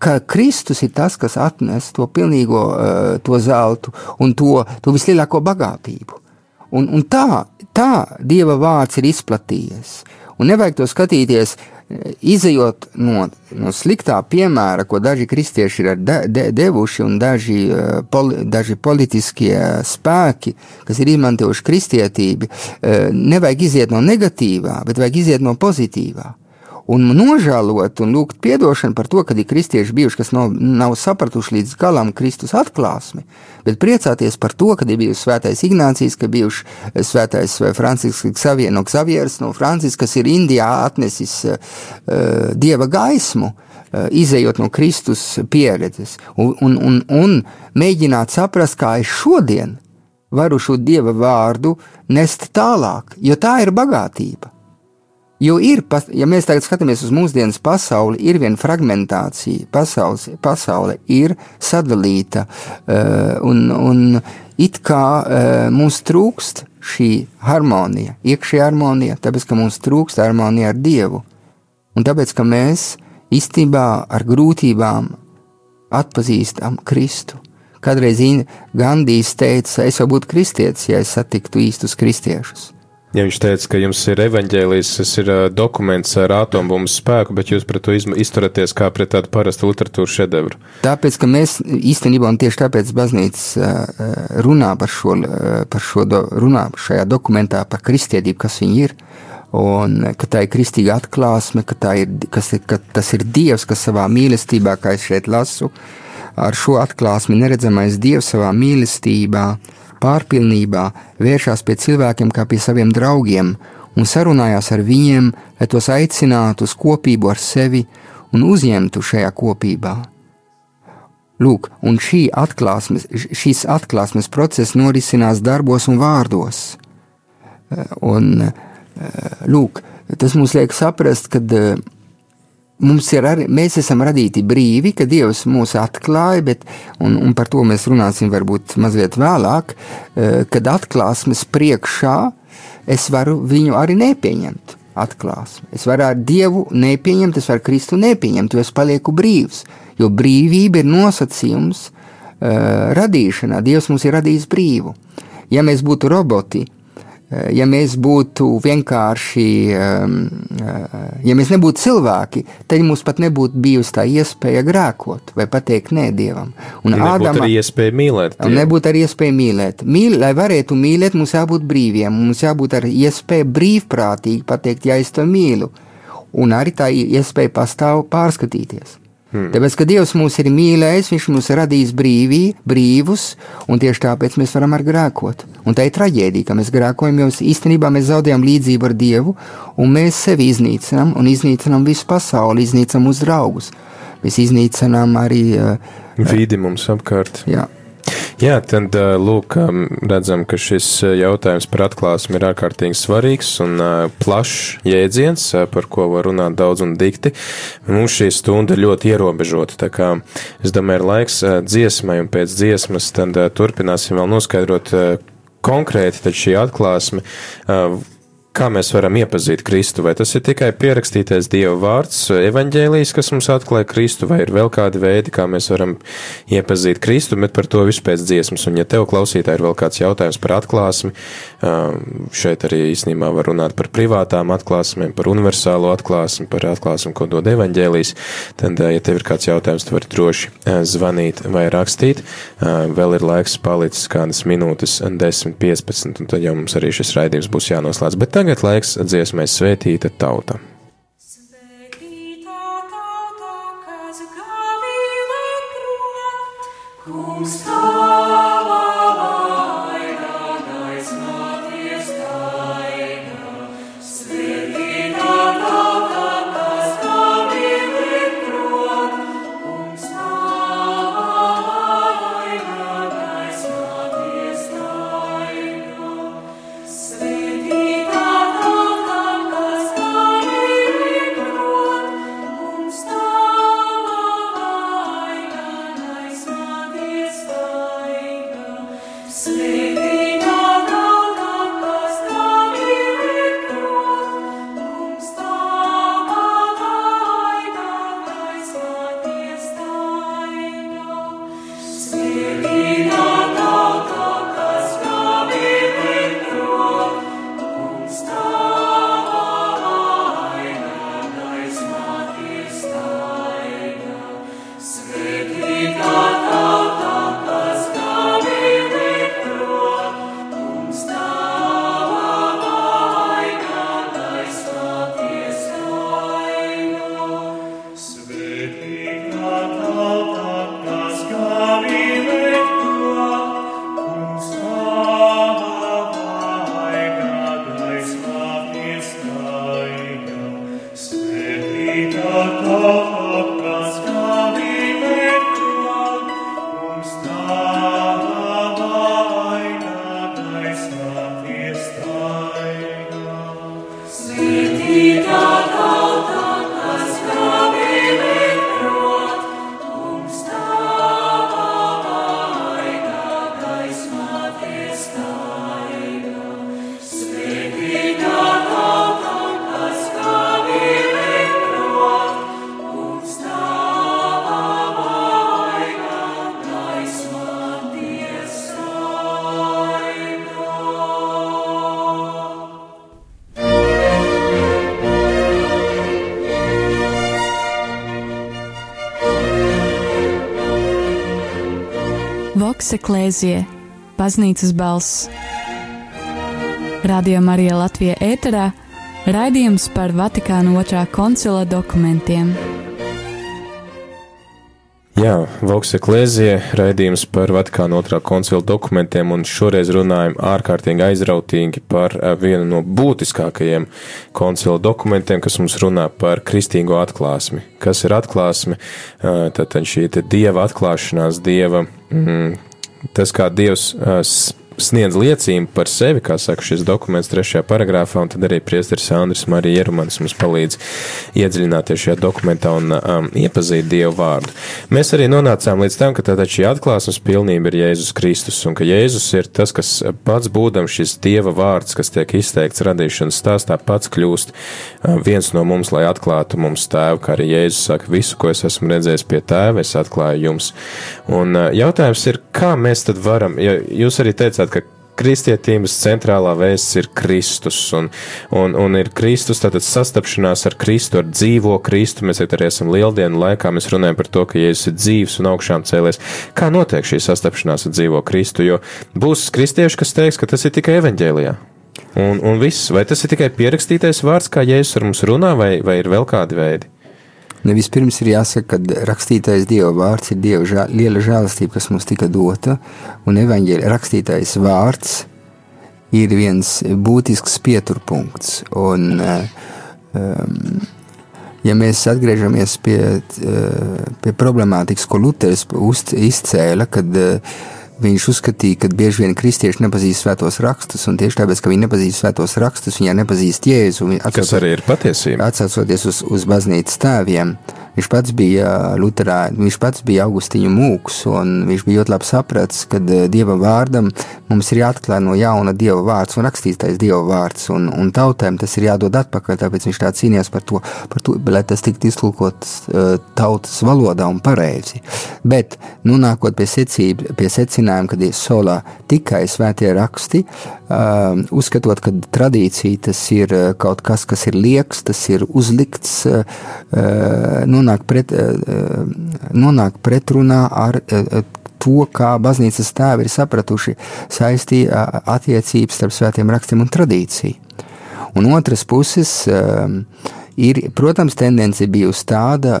ka Kristus ir tas, kas atnes to pilnīgo uh, to zeltu un to, to vislielāko bagātību. Un, un tā, tā Dieva vārds ir izplatījies. Un nevajag to skatīties izējot no, no sliktā piemēra, ko daži kristieši ir de, de, devuši, un daži, eh, poli, daži politiskie spēki, kas ir izmantojuši kristietību, eh, nevajag iziet no negatīvā, bet vajag iziet no pozitīvā un nožēlot un lūgt atdošanu par to, ka ir kristieši bijuši, kas nav, nav sapratuši līdz galam Kristus atklāsmi, bet priecāties par to, ka ir bijusi svētais Ignācijas, ka bijuši eh, svētais eh, Francisks no Xavieras no Francijas, kas ir Indijā atnesis uh, dieva gaismu. Uh, izējot no Kristus pieredzes, un, un, un, un mēģināt saprast, kā es šodien varu šo dieva vārdu nest tālāk, jo tā ir bagātība. Jo ir, ja mēs tagad skatāmies uz mūsdienas pasauli, ir viena fragmentācija. Pasaules, pasaule ir sadalīta, uh, un, un it kā uh, mums trūkst šī harmonija, iekšējā harmonija, tāpēc ka mums trūkst harmonija ar Dievu. Un tāpēc, ka mēs īstenībā ar grūtībām atpazīstam Kristu. Kādreiz Gandijs teica, es jau būtu kristietis, ja es satiktu īstus kristiešus. Ja viņš teica, ka jums ir evaņģēlijs, tas ir uh, dokuments ar atombumbu spēku, bet jūs pret to izturaties kā pret tādu parastu literatūras šedevru. Tāpēc, ka mēs īstenībā, un tieši tāpēc baznīca uh, runā par šo, uh, par šo do, runā šajā dokumentā par kristietību, kas viņi ir, un ka tā ir kristīga atklāsme, ka, ir, kas, ka tas ir Dievs, kas savā mīlestībā, kā es šeit lasu, ar šo atklāsmi neredzamais Dievs savā mīlestībā, pārpilnībā vēršās pie cilvēkiem kā pie saviem draugiem un sarunājās ar viņiem, lai tos aicinātu uz kopību ar sevi un uzņemtu šajā kopībā. Lūk, un šī atklāsmes, šīs atklāsmes process norisinās darbos un vārdos. Un, lūk, tas mums liek saprast, ka mums ir arī, mēs esam radīti brīvi, ka Dievs mūs atklāja, bet, un, un par to mēs runāsim varbūt mazliet vēlāk, eh, kad atklāsmes priekšā es varu viņu arī nepieņemt. Atklāsme. Es varu ar Dievu nepieņemt, es varu Kristu nepieņemt, jo es palieku brīvs. Jo brīvība ir nosacījums uh, radīšanā. Dievs mums ir radījis brīvu. Ja mēs būtu roboti, Eh, ja mēs būtu vienkārši, ehm, eh, ja mēs nebūtu cilvēki, tad mums pat nebūtu bijusi tā iespēja grēkot vai pateikt nē Dievam. Un ja Ādama arī iespēja mīlēt. Dievu. Nebūtu arī iespēja mīlēt. Mīl, lai varētu mīlēt, mums jābūt brīviem, mums jābūt ar iespēju brīvprātīgi pateikt, ja es to mīlu. Un arī tā iespēja pastāv pārskatīties. Hmm. Tāpēc, ka Dievs mūs ir mīlējis, Viņš mūs ir radījis brīvī, brīvus, un tieši tāpēc mēs varam ar grēkot. Un tā ir traģēdija, ka mēs grēkojam, jo īstenībā mēs zaudējam līdzību ar Dievu, un mēs sevi iznīcinām, un iznīcinām visu pasauli, iznīcinām mūsu draugus. Mēs iznīcinām arī uh, vidi mums apkārt. Jā. Jā, tad lūk, redzam, ka šis jautājums par atklāsmi ir ārkārtīgi svarīgs un plašs jēdziens, par ko var runāt daudz un dikti. Mums šī stunda ir ļoti ierobežota, tā kā es domāju, ir laiks dziesmai un pēc dziesmas tad turpināsim vēl noskaidrot konkrēti šī atklāsme Kā mēs varam iepazīt Kristu? Vai tas ir tikai pierakstītais Dieva vārds, evaņģēlijs, kas mums atklāja Kristu, vai ir vēl kādi veidi, kā mēs varam iepazīt Kristu, bet par to visu pēc dziesmas. Un, ja tev klausītāji ir vēl kāds jautājums par atklāsmi, šeit arī īstenībā var runāt par privātām atklāsmēm, par universālo atklāsmi, par atklāsmi, ko dod evaņģēlijs, tad, ja tev ir kāds jautājums, tu vari droši zvanīt vai rakstīt. Vēl ir laiks palicis kādas minūtes, 10, 15, un tad jau mums arī šis raidījums būs jānoslēdz. Bet tagad laiks dziesmai Svētīta tauta. Voks eklēzie, baznīcas balss. Radio Marija Latvija ēterā raidījums par Vatikāna otrā koncila dokumentiem. Jā, Voks eklēzie, raidījums par Vatikāna otrā koncila dokumentiem, un šoreiz runājam ārkārtīgi aizrautīgi par eh, vienu no būtiskākajiem koncila dokumentiem, kas mums runā par kristīgo atklāsmi. Kas ir atklāsme? Eh, Tātad šī dieva atklāšanās, dieva. Mm, tas, kā Dievs uh, sniedz liecību par sevi, kā saka šis dokuments trešajā paragrāfā, un tad arī priesteris Andris Marija Jerumans mums palīdz iedziļināties šajā dokumentā un um, iepazīt Dievu vārdu. Mēs arī nonācām līdz tam, ka tātad šī atklāsmes pilnība ir Jēzus Kristus, un ka Jēzus ir tas, kas pats būdam šis Dieva vārds, kas tiek izteikts radīšanas stāstā, pats kļūst uh, viens no mums, lai atklātu mums tēvu, kā arī Jēzus saka, visu, ko es esmu redzējis pie tēva, es atklāju jums. Un uh, jautājums ir, kā mēs tad varam, ja jūs arī teicāt, ka kristietības centrālā vēsts ir Kristus, un, un, un ir Kristus, tātad sastapšanās ar Kristu, ar dzīvo Kristu. Mēs arī esam lieldienu laikā, mēs runājam par to, ka Jēzus ir dzīves un augšām cēlies. Kā notiek šī sastapšanās ar dzīvo Kristu? Jo būs kristieši, kas teiks, ka tas ir tikai evaņģēlijā. Un, un viss, vai tas ir tikai pierakstītais vārds, kā Jēzus ar mums runā, vai, vai ir vēl kādi veidi? Ne vispirms ir jāsaka, ka rakstītais Dieva vārds ir Dieva žā, liela žēlastība, kas mums tika dota, un evaņģēļa rakstītais vārds ir viens būtisks pieturpunkts. Un, um, ja mēs atgriežamies pie, pie problemātikas, ko Luters izcēla, kad uh, Viņš uzskatīja, ka bieži vien kristieši nepazīst svētos rakstus, un tieši tāpēc, ka viņi nepazīst svētos rakstus, viņi nepazīst jēzu. Kas arī ir patiesība. Atcaucoties uz, uz baznīcas tēviem, viņš pats bija Luterā, viņš pats bija Augustīņu mūks, un viņš bija ļoti labi sapratis, ka Dieva vārdam mums ir jāatklāj no jauna Dieva vārds un rakstītais Dieva vārds, un, un tautēm tas ir jādod atpakaļ, tāpēc viņš tā cīnījās par to, par to lai tas tiktu iztulkots uh, tautas valodā un pareizi. Bet, nu, nākot pie secība, pie secinājuma, ka ir solā tikai svētie raksti, uh, uzskatot, ka tradīcija tas ir uh, kaut kas, kas ir lieks, tas ir uzlikts, uh, uh nonāk, pret, nonāk pretrunā ar to, kā baznīcas tēvi ir sapratuši saistī uh, attiecības starp svētiem rakstiem un tradīciju. Un otras puses, uh, Ir, protams, tendence bijusi tāda,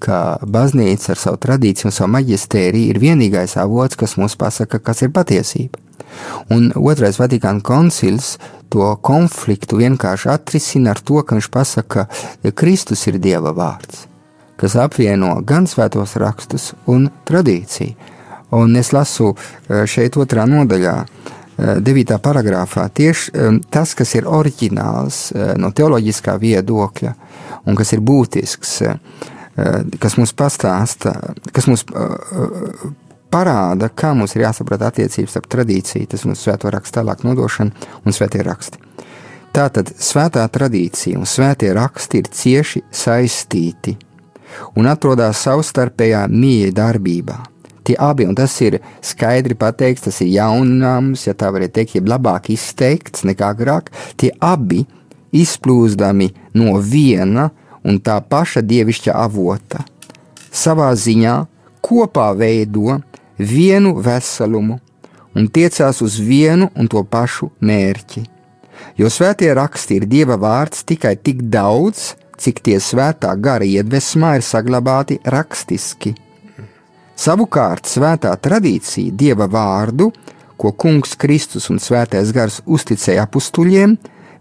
ka baznīca ar savu tradīciju un savu maģistēriju ir vienīgais avots, kas mums pasaka, kas ir patiesība. Un otrais Vatikāna koncils to konfliktu vienkārši atrisina ar to, ka viņš pasaka, ka Kristus ir Dieva vārds, kas apvieno gan svētos rakstus un tradīciju. Un es lasu eh, šeit otrā nodaļā, 9. Eh, paragrāfā, tieši eh, tas, kas ir oriģināls no teoloģiskā viedokļa un kas ir būtisks, kas mums pastāsta, kas mums parāda, kā mums ir jāsaprot attiecības starp tradīciju, tas mums svēto rakstu tālāk nodošana un svētie raksti. Tātad svētā tradīcija un svētie raksti ir cieši saistīti un atrodas savstarpējā mīja darbībā. Tie abi, un tas ir skaidri pateikts, tas ir jaunums, ja tā varētu teikt, jeb labāk izteikts nekā agrāk, tie abi izplūzdami no viena un tā paša dievišķa avota. Savā ziņā kopā veido vienu veselumu un tiecās uz vienu un to pašu mērķi. Jo svētie raksti ir Dieva vārds tikai tik daudz, cik tie svētā gara iedvesmā ir saglabāti rakstiski. Savukārt svētā tradīcija Dieva vārdu, ko Kungs Kristus un Svētais Gars uzticēja apstuļiem,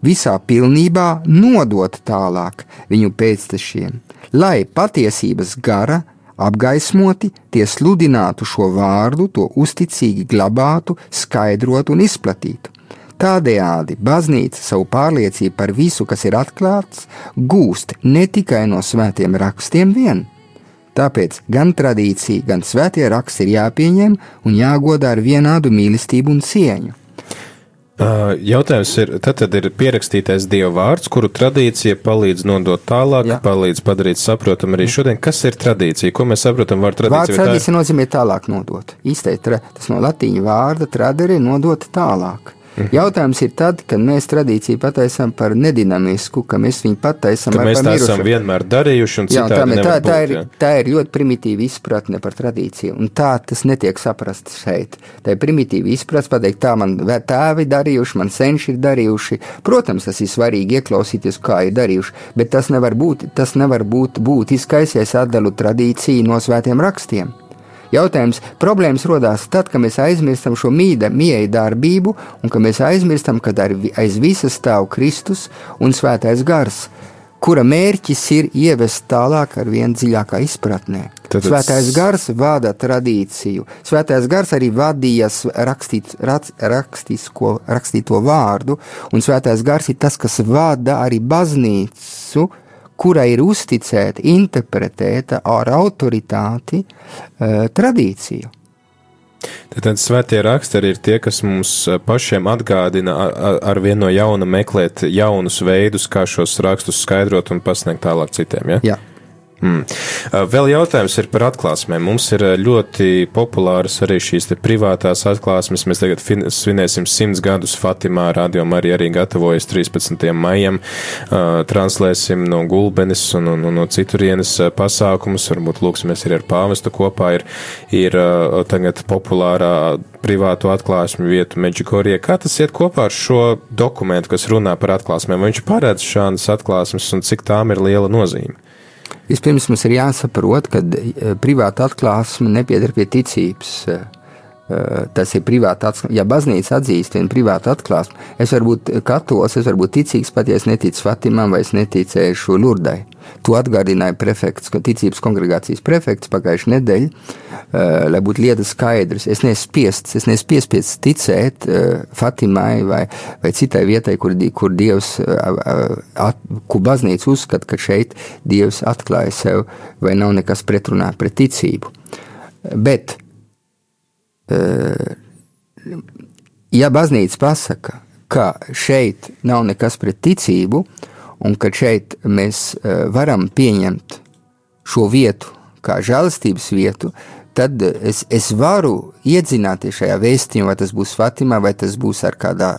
visā pilnībā nodot tālāk viņu pēctečiem, lai patiesības gara apgaismoti, tie sludinātu šo vārdu, to uzticīgi glabātu, skaidrotu un izplatītu. Tādējādi baznīca savu pārliecību par visu, kas ir atklāts, gūst ne tikai no svētiem rakstiem vien. Tāpēc gan tradīcija, gan svētie raksti ir jāpieņem un jāgodā ar vienādu mīlestību un cieņu. Jautājums ir, tad, tad ir pierakstītais Dieva vārds, kuru tradīcija palīdz nodot tālāk, Jā. palīdz padarīt saprotam arī šodien. Kas ir tradīcija? Ko mēs saprotam ar tradīciju? Vārds tradīcija nozīmē tālāk nodot. Īstais, tas no latīņu vārda tradere nodot tālāk. Mhm. Jautājums ir tad, kad mēs tradīciju pataisām par nedinamisku, ka mēs viņu pataisām par mēs tā mirušu. esam vienmēr darījuši un jā, tā, tā, tā, ir, jā. tā ir ļoti primitīva izpratne par tradīciju, un tā tas netiek saprasts šeit. Tā ir primitīva izpratne pateikt, tā man tēvi darījuši, man senči ir darījuši. Protams, tas ir svarīgi ieklausīties, kā ir darījuši, bet tas nevar būt, tas nevar būt būtiskais, ja es atdalu tradīciju no svētiem rakstiem. Jautājums, problēmas rodās tad, kad mēs aizmirstam šo mīda, mieju darbību, un kad mēs aizmirstam, ka aiz visas stāv Kristus un Svētais Gars, kura mērķis ir ievest tālāk ar vien dziļākā izpratnē. Tad Svētais gars vada tradīciju. Svētais gars arī vadīja rakstīt, rakstisko, rakstīto vārdu, un svētais gars ir tas, kas vada arī baznīcu kurai ir uzticēta, interpretēta ar autoritāti uh, tradīciju. Tad svētie raksturi ir tie, kas mums eh, pašiem atgādina ar, ar vienu no jauna meklēt jaunus veidus, kā šos rakstus skaidrot un pasniegt tālāk citiem. Ja? Jā. Mm. Vēl jautājums ir par atklāsmēm. Mums ir ļoti populāras arī šīs privātās atklāsmes. Mēs tagad svinēsim simts gadus Fatimā. Radio Marija arī gatavojas 13. maijam. Uh, translēsim no Gulbenes un, un, un no citurienes pasākumus. Varbūt lūksimies arī ar pāvestu kopā. Ir, ir uh, tagad populārā privātu atklāsmu vietu Meģikorija. Kā tas iet kopā ar šo dokumentu, kas runā par atklāsmēm? Vai viņš paredz šādas atklāsmes un cik tām ir liela nozīme? Vispirms mums ir jāsaprot, ka eh, privāta atklāsme nepieder pie ticības. Eh, eh, tas ir privāti atklāsme. Ja baznīca atzīst vienu privātu atklāsmi, es varu būt katolis, es varu būt ticīgs, pat ja es neticu Fatimam vai es neticēšu Lurdai. To atgādināja prefekts, ticības kongregācijas prefekts pagājušajā nedēļā, uh, lai būtu lietas skaidrs. Es neesmu spiests, es neesmu piespiests ticēt uh, Fatimai vai, vai citai vietai, kur, kur Dievs, at, kur baznīca uzskata, ka šeit Dievs atklāja sev vai nav nekas pretrunā pret ticību. Bet, ja baznīca pasaka, ka šeit nav nekas pret ticību, un ka šeit mēs varam pieņemt šo vietu kā žēlastības vietu, tad es, es varu iedzināties šajā vēstījumā, vai tas būs Fatimā, vai tas būs ar kādā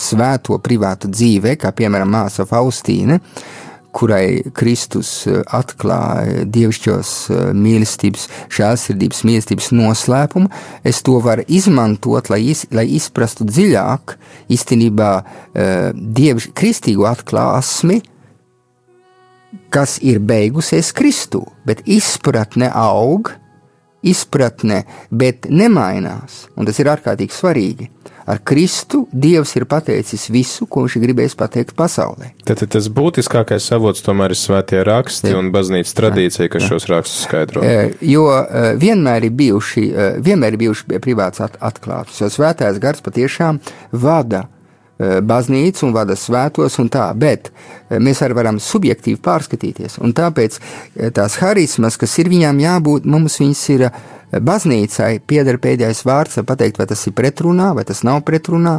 svēto privātu dzīvē, kā piemēram māsa Faustīne, uh, kurai Kristus eh, atklāja dievišķos eh, mīlestības, žēlsirdības mīlestības noslēpumu, es to varu izmantot, lai, iz, lai izprastu dziļāk īstenībā eh, dievišķu kristīgo atklāsmi, kas ir beigusies Kristū, bet izpratne aug, izpratne, bet nemainās, un tas ir ārkārtīgi svarīgi. Ar Kristu Dievs ir pateicis visu, ko viņš gribējis pateikt pasaulē. Tad, tad tas būtiskākais avots tomēr ir svētie raksti un baznīcas tradīcija, kas šos rakstus skaidro. Jo vienmēr ir bijuši, vienmēr ir bijuši privāts atklātus, jo svētais gars patiešām vada baznīcu un vada svētos un tā, bet mēs arī varam subjektīvi pārskatīties. Un tāpēc tās harismas, kas ir viņām jābūt, mums viņas ir baznīcai pieder pēdējais vārds, pateikt, vai tas ir pretrunā, vai tas nav pretrunā,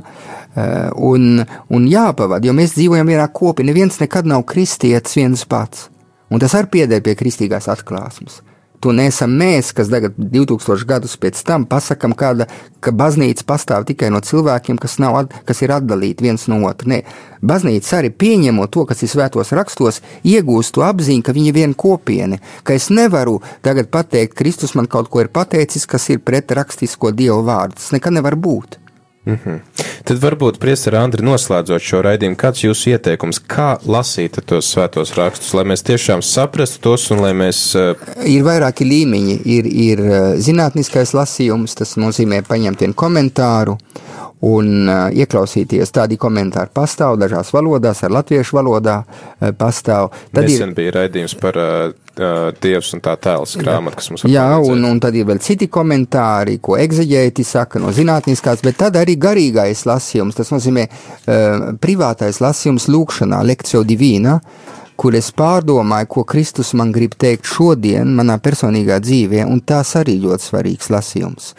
un, un jāpavada, jo mēs dzīvojam vienā kopī, neviens nekad nav kristietis viens pats, un tas arī pieder pie kristīgās atklāsmes. To neesam mēs, kas tagad, 2000 gadus pēc tam, pasakām, kāda, ka baznīca pastāv tikai no cilvēkiem, kas, nav, kas ir atdalīti viens no otra. Nē, baznīca arī pieņemot to, kas ir svētos rakstos, iegūst to apziņu, ka viņi ir viena kopiena. Ka es nevaru tagad pateikt, Kristus man kaut ko ir pateicis, kas ir pret rakstisko dievu vārdu. Tas nekad nevar būt. Mm -hmm. Tad varbūt, Priester Andri, noslēdzot šo raidījumu, kāds jūsu ieteikums, kā lasīt tos svētos rakstus, lai mēs tiešām saprastu tos un lai mēs. Uh... Ir vairāki līmeņi. Ir, ir eh, zinātniskais lasījums, tas nozīmē paņemt vienu komentāru un uh, ieklausīties. Tādi komentāri pastāv dažās valodās, ar latviešu valodā uh, pastāv. Tad Nesen ir, bija raidījums par uh, Dievs un tā tēls grāmatu, kas mums ir. Jā, un, un tad ir vēl citi komentāri, ko egzeģēti saka no zinātniskās, bet tad arī garīgais lasījums, tas nozīmē uh, privātais lasījums lūkšanā, lekcio divīna. Uh, kur es pārdomāju, ko Kristus man grib teikt šodien, manā personīgā dzīvē, un tas arī ļoti svarīgs lasījums.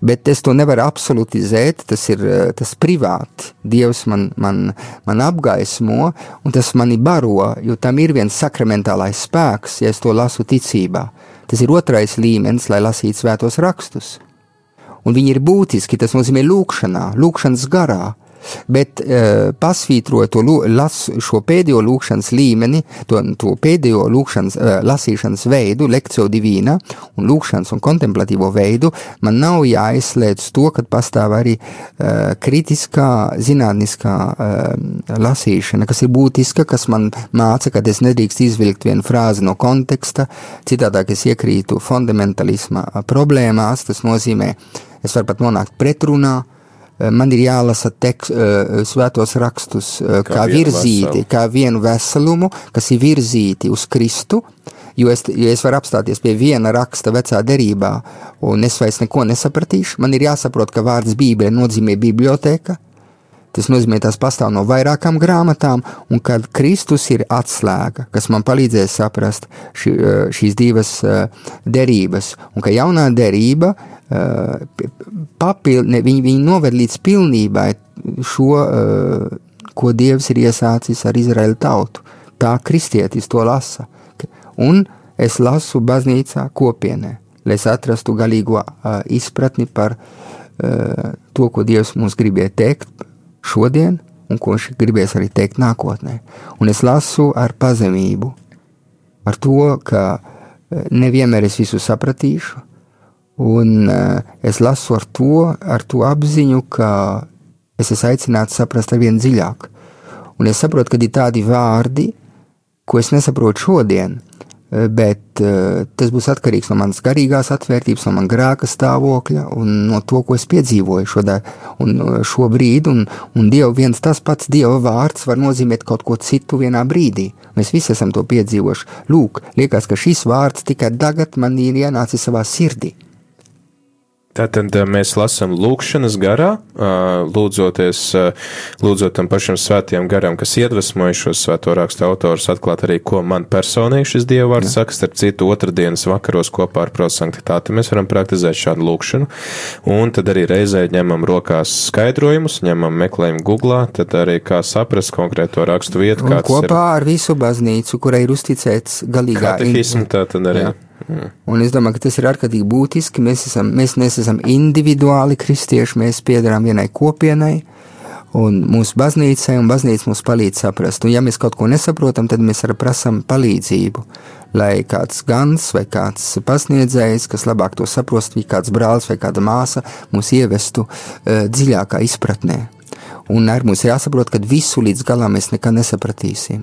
Bet es to nevaru absolutizēt, tas ir tas privāti. Dievs man, man, man apgaismo, un tas mani baro, jo tam ir viens sakramentālais spēks, ja es to lasu ticībā. Tas ir otrais līmenis, lai lasītu svētos rakstus. Un viņi ir būtiski, tas nozīmē lūkšanā, lūkšanas garā bet uh, pasvītroja to las, šo pēdējo lūkšanas līmeni, to, to pēdējo lūkšanas, uh, lasīšanas veidu, lekciju divīna un lūkšanas un kontemplatīvo veidu, man nav jāizslēdz to, ka pastāv arī uh, kritiskā, zinātniskā uh, lasīšana, kas ir būtiska, kas man māca, ka es nedrīkst izvilkt vienu frāzi no konteksta, citādāk es iekrītu fundamentalisma problēmās, tas nozīmē, es varu pat nonākt pretrunā, uh, Eh, man ir jālasa tekst, eh, svētos rakstus eh, kā, kā virzīti, veselu. kā vienu veselumu, kas ir virzīti uz Kristu. Jo es, ja es varu apstāties pie viena raksta vecā derībā, un es vairs neko nesapratīšu, man ir jāsaprot, ka vārds Bībele nozīmē biblioteka. Tas nozīmē, tas pastāv no vairākām grāmatām, un kad Kristus ir atslēga, kas man palīdzēs saprast ši, šīs divas derības, un ka jaunā derība papildina, viņi, viņi noved līdz pilnībai šo, ko Dievs ir iesācis ar Izraēlu tautu. Tā kristietis to lasa. Un es lasu baznīcā kopienē, lai es atrastu galīgo izpratni par to, ko Dievs mums gribēja teikt šodien, un ko viņš gribēs arī teikt nākotnē. Un es lasu ar pazemību, ar to, ka nevienmēr es visu sapratīšu, Un uh, es lasu ar to, ar to apziņu, ka es esmu aicināts saprast ar vien dziļāk. Un es saprotu, ka ir tādi vārdi, ko es nesaprotu šodien, eh, bet uh, tas būs atkarīgs no manas garīgās atvērtības, no manas grēka stāvokļa un no to, ko es piedzīvoju šodā, un, šobrīd. Un, un Dieva viens tas pats Dieva vārds var nozīmēt kaut ko citu vienā brīdī. Mēs visi esam to piedzīvojuši. Lūk, liekas, ka šis vārds tikai tagad man ir ienācis savā sirdī. Tātad mēs lasām lūkšanas garā, lūdzoties, lūdzot tam pašam svētajam garam, kas iedvesmoja šos svēto rakstu autorus, atklāt arī, ko man personīgi šis dievvvārds saka, starp citu otrdienas vakaros kopā ar prosanktitāti. Mēs varam praktizēt šādu lūkšanu, un tad arī reizē ņemam rokās skaidrojumus, ņemam meklējumu googlā, tad arī kā saprast konkrēto rakstu vietu. Kopā ir... ar visu baznīcu, kurai ir uzticēts galīgā. Katehismu tā tad arī. Jā. Mm. Un es domāju, ka tas ir ārkārtīgi būtiski. Mēs, esam, mēs neesam individuāli kristieši, mēs piedarām vienai kopienai un mūsu baznīcai, un baznīca mums palīdz saprast. Un, ja mēs kaut ko nesaprotam, tad mēs arī prasām palīdzību. Lai kāds gans vai kāds pasniedzējs, kas labāk to saprast, vai kāds brālis vai kāda māsa mūs ievestu uh, dziļākā izpratnē. Un arī mums ir jāsaprot, ka visu līdz galam mēs nekad nesapratīsim.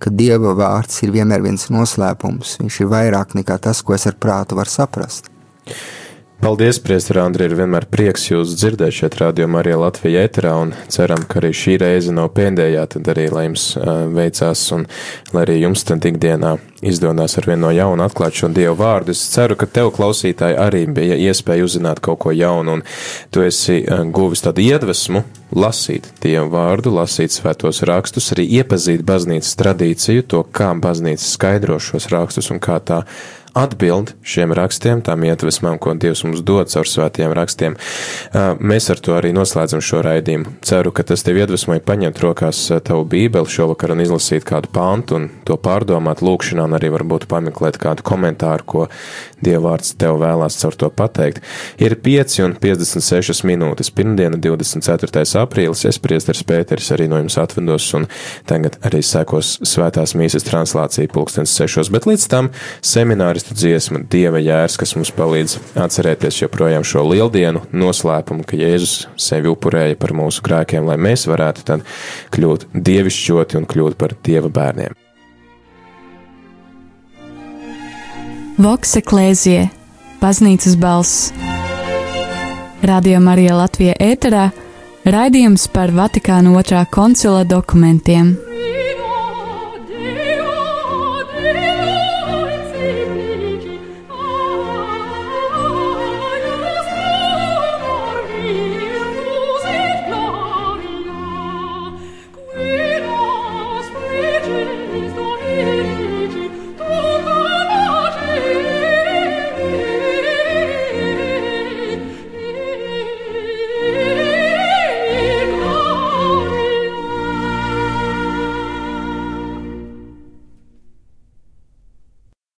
Ka Dieva vārds ir vienmēr viens noslēpums. Viņš ir vairāk nekā tas, ko es ar prātu varu saprast. Paldies, Priester Andri, ir vienmēr prieks jūs dzirdēt šeit rādījumā arī Latvijā ēterā un ceram, ka arī šī reize nav pēdējā, tad arī, lai jums uh, veicās un lai arī jums tad ikdienā izdodas ar vienu no jaunu atklāt šo Dievu vārdu. Es ceru, ka tev klausītāji arī bija iespēja uzzināt kaut ko jaunu un tu esi uh, guvis tādu iedvesmu lasīt Dievu vārdu, lasīt svētos rakstus, arī iepazīt baznīcas tradīciju, to, kā baznīca skaidro šos rakstus un kā tā atbild šiem rakstiem, tām iedvesmām, ko Dievs mums dod caur svētiem rakstiem. Mēs ar to arī noslēdzam šo raidījumu. Ceru, ka tas tev iedvesmoja paņemt rokās tavu bībeli šovakar un izlasīt kādu pantu un to pārdomāt lūkšanā un arī varbūt pameklēt kādu komentāru, ko Dievvvārds tev vēlās caur to pateikt. Ir 5 un 56 minūtes. Pirmdiena, 24. aprīlis, es priesteris Pēteris arī no jums atvedos un tagad arī sekos svētās mīsas translācija pulkstens 6. Bet līdz tam semināris skaistu dziesmu, Dieva jērs, kas mums palīdz atcerēties joprojām šo lieldienu noslēpumu, ka Jēzus sevi upurēja par mūsu grēkiem, lai mēs varētu tad kļūt dievišķoti un kļūt par Dieva bērniem. Voks eklēzie, baznīcas balss. Radio Marija Latvija ēterā raidījums par Vatikāna otrā koncila dokumentiem.